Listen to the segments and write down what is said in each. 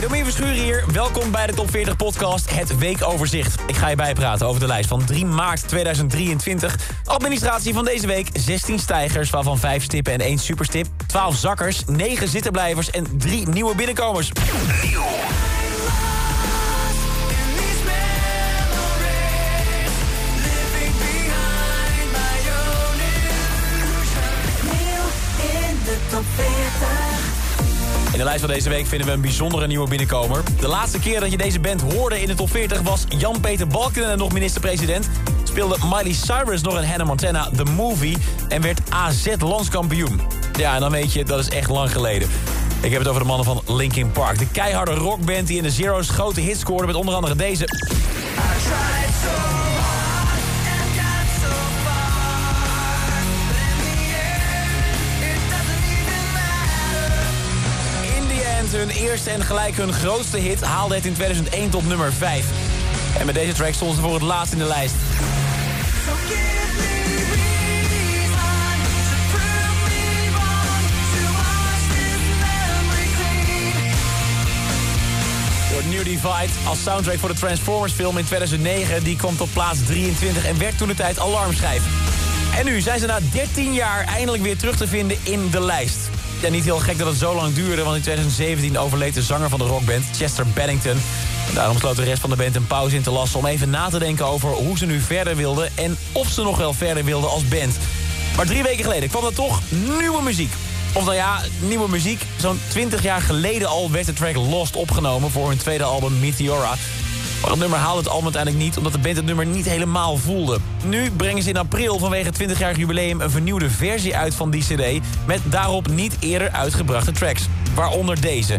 Domien Verschuren hier. Welkom bij de Top 40 podcast, het weekoverzicht. Ik ga je bijpraten over de lijst van 3 maart 2023. Administratie van deze week, 16 stijgers, waarvan 5 stippen en 1 superstip. 12 zakkers, 9 zittenblijvers en 3 nieuwe binnenkomers. In de lijst van deze week vinden we een bijzondere nieuwe binnenkomer. De laatste keer dat je deze band hoorde in de top 40 was Jan-Peter Balkenende nog minister-president. Speelde Miley Cyrus nog in Hannah Montana The Movie en werd AZ landskampioen. Ja, en dan weet je, dat is echt lang geleden. Ik heb het over de mannen van Linkin Park. De keiharde rockband die in de Zero's grote hits scoorde met onder andere deze. Hun eerste en gelijk hun grootste hit haalde het in 2001 tot nummer 5. En met deze track stonden ze voor het laatst in de lijst. New Divide als soundtrack voor de Transformers film in 2009. Die kwam tot plaats 23 en werd toen de tijd alarmschijf. En nu zijn ze na 13 jaar eindelijk weer terug te vinden in de lijst. Ja, niet heel gek dat het zo lang duurde, want in 2017 overleed de zanger van de rockband, Chester Bennington. En daarom sloot de rest van de band een pauze in te lassen om even na te denken over hoe ze nu verder wilden en of ze nog wel verder wilden als band. Maar drie weken geleden kwam er toch nieuwe muziek. Of nou ja, nieuwe muziek. Zo'n 20 jaar geleden al werd de track Lost opgenomen voor hun tweede album Meteora. Maar het nummer haalde het album uiteindelijk niet... omdat de band het nummer niet helemaal voelde. Nu brengen ze in april vanwege het 20-jarig jubileum... een vernieuwde versie uit van die cd... met daarop niet eerder uitgebrachte tracks. Waaronder deze.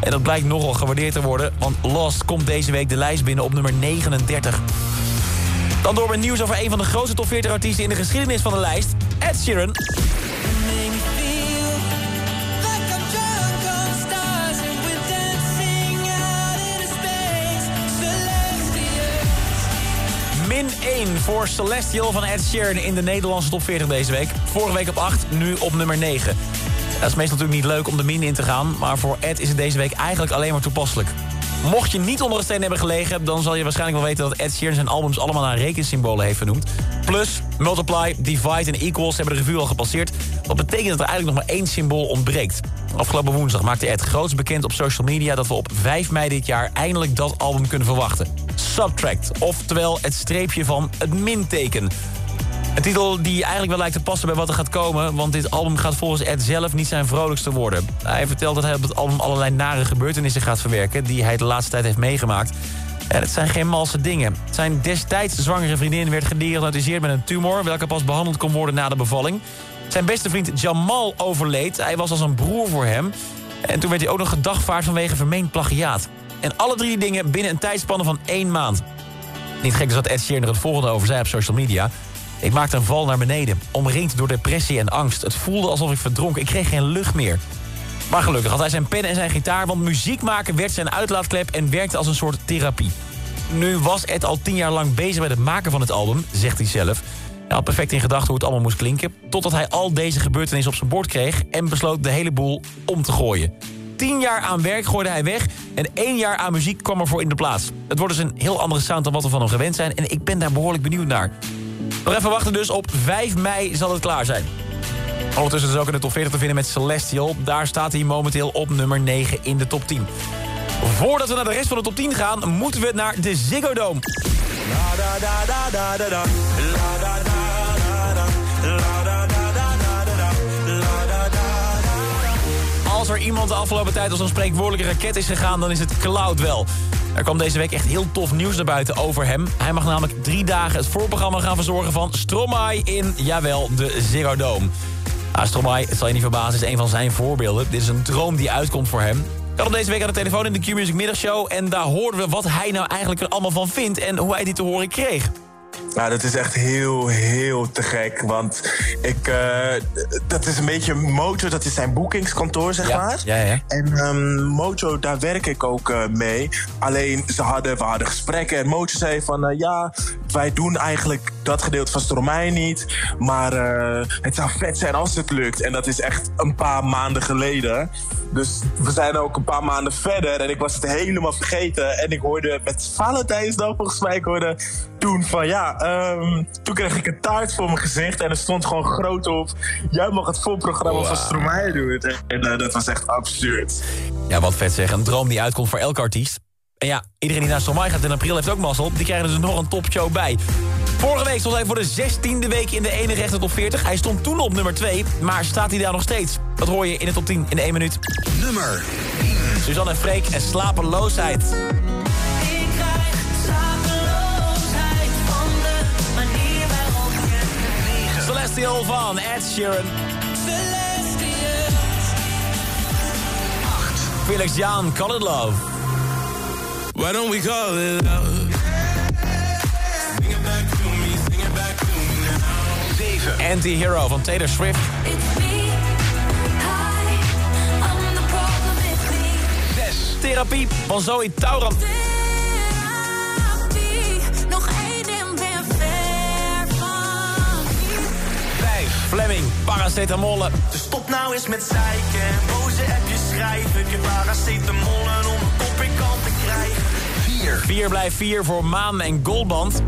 En dat blijkt nogal gewaardeerd te worden... want Lost komt deze week de lijst binnen op nummer 39. Dan door met nieuws over een van de grootste top 40 artiesten... in de geschiedenis van de lijst, Ed Sheeran. 1 voor Celestial van Ed Sheeran in de Nederlandse top 40 deze week. Vorige week op 8, nu op nummer 9. Dat is meestal natuurlijk niet leuk om de min in te gaan... maar voor Ed is het deze week eigenlijk alleen maar toepasselijk. Mocht je niet onder een steen hebben gelegen... dan zal je waarschijnlijk wel weten dat Ed Sheeran zijn albums allemaal naar rekensymbolen heeft vernoemd. Plus, Multiply, Divide en Equals hebben de revue al gepasseerd. Wat betekent dat er eigenlijk nog maar één symbool ontbreekt. Afgelopen woensdag maakte Ed groots bekend op social media... dat we op 5 mei dit jaar eindelijk dat album kunnen verwachten. Subtract, oftewel het streepje van het minteken. Een titel die eigenlijk wel lijkt te passen bij wat er gaat komen... want dit album gaat volgens Ed zelf niet zijn vrolijkste worden. Hij vertelt dat hij op het album allerlei nare gebeurtenissen gaat verwerken... die hij de laatste tijd heeft meegemaakt. En het zijn geen malse dingen. Zijn destijds zwangere vriendin werd gediagnosticeerd met een tumor... welke pas behandeld kon worden na de bevalling. Zijn beste vriend Jamal overleed. Hij was als een broer voor hem. En toen werd hij ook nog gedagvaard vanwege vermeend plagiaat. En alle drie dingen binnen een tijdspanne van één maand. Niet gek is dat Ed Sheeran er het volgende over zei op social media... Ik maakte een val naar beneden, omringd door depressie en angst. Het voelde alsof ik verdronk, ik kreeg geen lucht meer. Maar gelukkig had hij zijn pen en zijn gitaar... want muziek maken werd zijn uitlaatklep en werkte als een soort therapie. Nu was Ed al tien jaar lang bezig met het maken van het album, zegt hij zelf. Hij had perfect in gedachten hoe het allemaal moest klinken... totdat hij al deze gebeurtenissen op zijn bord kreeg... en besloot de hele boel om te gooien. Tien jaar aan werk gooide hij weg en één jaar aan muziek kwam ervoor in de plaats. Het wordt dus een heel andere sound dan wat we van hem gewend zijn... en ik ben daar behoorlijk benieuwd naar. Nog even wachten dus, op 5 mei zal het klaar zijn. Ondertussen is het ook in de top 40 te vinden met Celestial. Daar staat hij momenteel op nummer 9 in de top 10. Voordat we naar de rest van de top 10 gaan, moeten we naar de Ziggo Dome. Als er iemand de afgelopen tijd als een spreekwoordelijke raket is gegaan, dan is het Cloud wel. Er kwam deze week echt heel tof nieuws naar buiten over hem. Hij mag namelijk drie dagen het voorprogramma gaan verzorgen van Stromae in, jawel, de Ziggo Dome. Ah, Stromae, het zal je niet verbazen, is een van zijn voorbeelden. Dit is een droom die uitkomt voor hem. Ik had hem deze week aan de telefoon in de Q-Music middagshow... en daar hoorden we wat hij nou eigenlijk er allemaal van vindt... en hoe hij die te horen kreeg. Nou, dat is echt heel, heel te gek. Want ik, uh, dat is een beetje Mojo, dat is zijn boekingskantoor, zeg ja. maar. Ja, ja. En um, Mojo, daar werk ik ook uh, mee. Alleen, ze hadden, we hadden gesprekken en Mojo zei van... Uh, ja, wij doen eigenlijk dat gedeelte van Stromae niet. Maar het zou vet zijn als het lukt. En dat is echt een paar maanden geleden. Dus we zijn ook een paar maanden verder. En ik was het helemaal vergeten. En ik hoorde met Valentijnsdag, volgens mij, ik hoorde toen van ja... Um, toen kreeg ik een taart voor mijn gezicht en er stond gewoon groot op... jij mag het volprogramma wow. van Stromae doen. En uh, dat was echt absurd. Ja, wat vet zeg. Een droom die uitkomt voor elke artiest. En ja, iedereen die naar Stromae gaat in april heeft ook mazzel. Die krijgen dus nog een topshow bij. Vorige week stond hij voor de zestiende week in de ene rechter top 40. Hij stond toen op nummer 2, maar staat hij daar nog steeds? Dat hoor je in de top 10 in 1 minuut. Nummer 10. Suzanne en Freek en slapeloosheid. Celestial van Ed Sheeran. Felix Jan, Call It Love. Why don't we call it love? Sing it back to me, sing it back to me now. 7. Anti-Hero van Taylor Swift. Zes. Therapie van Zoe Tauran. Fleming, paracetamol. Dus stop nou eens met zeiken. Boze appjes schrijven. Ik heb paracetamol om een kop in kant te krijgen. 4. 4 blijft 4 voor Maan en Goldband.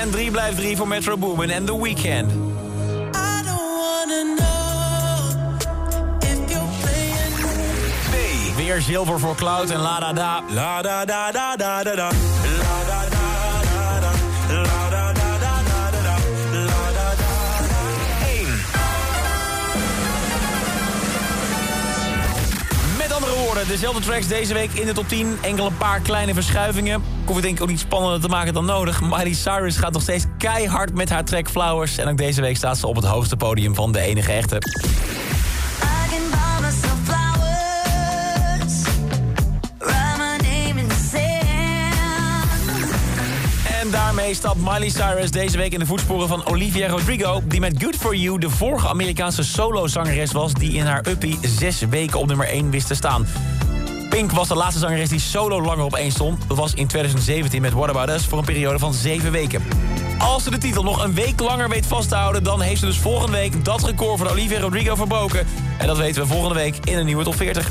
En 3 blijft 3 voor Metro Boomin en The Weeknd. Weer zilver voor Cloud en La Da Da. La da da da da da da. La da da da da. La da da da da da da. La da da da. 1. Met andere woorden, dezelfde tracks deze week in de top 10. Enkel een paar kleine verschuivingen. Ik hoef het denk ik ook niet spannender te maken dan nodig. Miley Cyrus gaat nog steeds keihard met haar track Flowers. En ook deze week staat ze op het hoogste podium van de enige echte. Daarmee stapt Miley Cyrus deze week in de voetsporen van Olivia Rodrigo... die met Good For You de vorige Amerikaanse solozangeres was... die in haar uppie zes weken op nummer 1 wist te staan. Pink was de laatste zangeres die solo langer op 1 stond. Dat was in 2017 met What About Us voor een periode van 7 weken. Als ze de titel nog een week langer weet vast te houden... dan heeft ze dus volgende week dat record van Olivia Rodrigo verbroken. En dat weten we volgende week in een nieuwe top 40.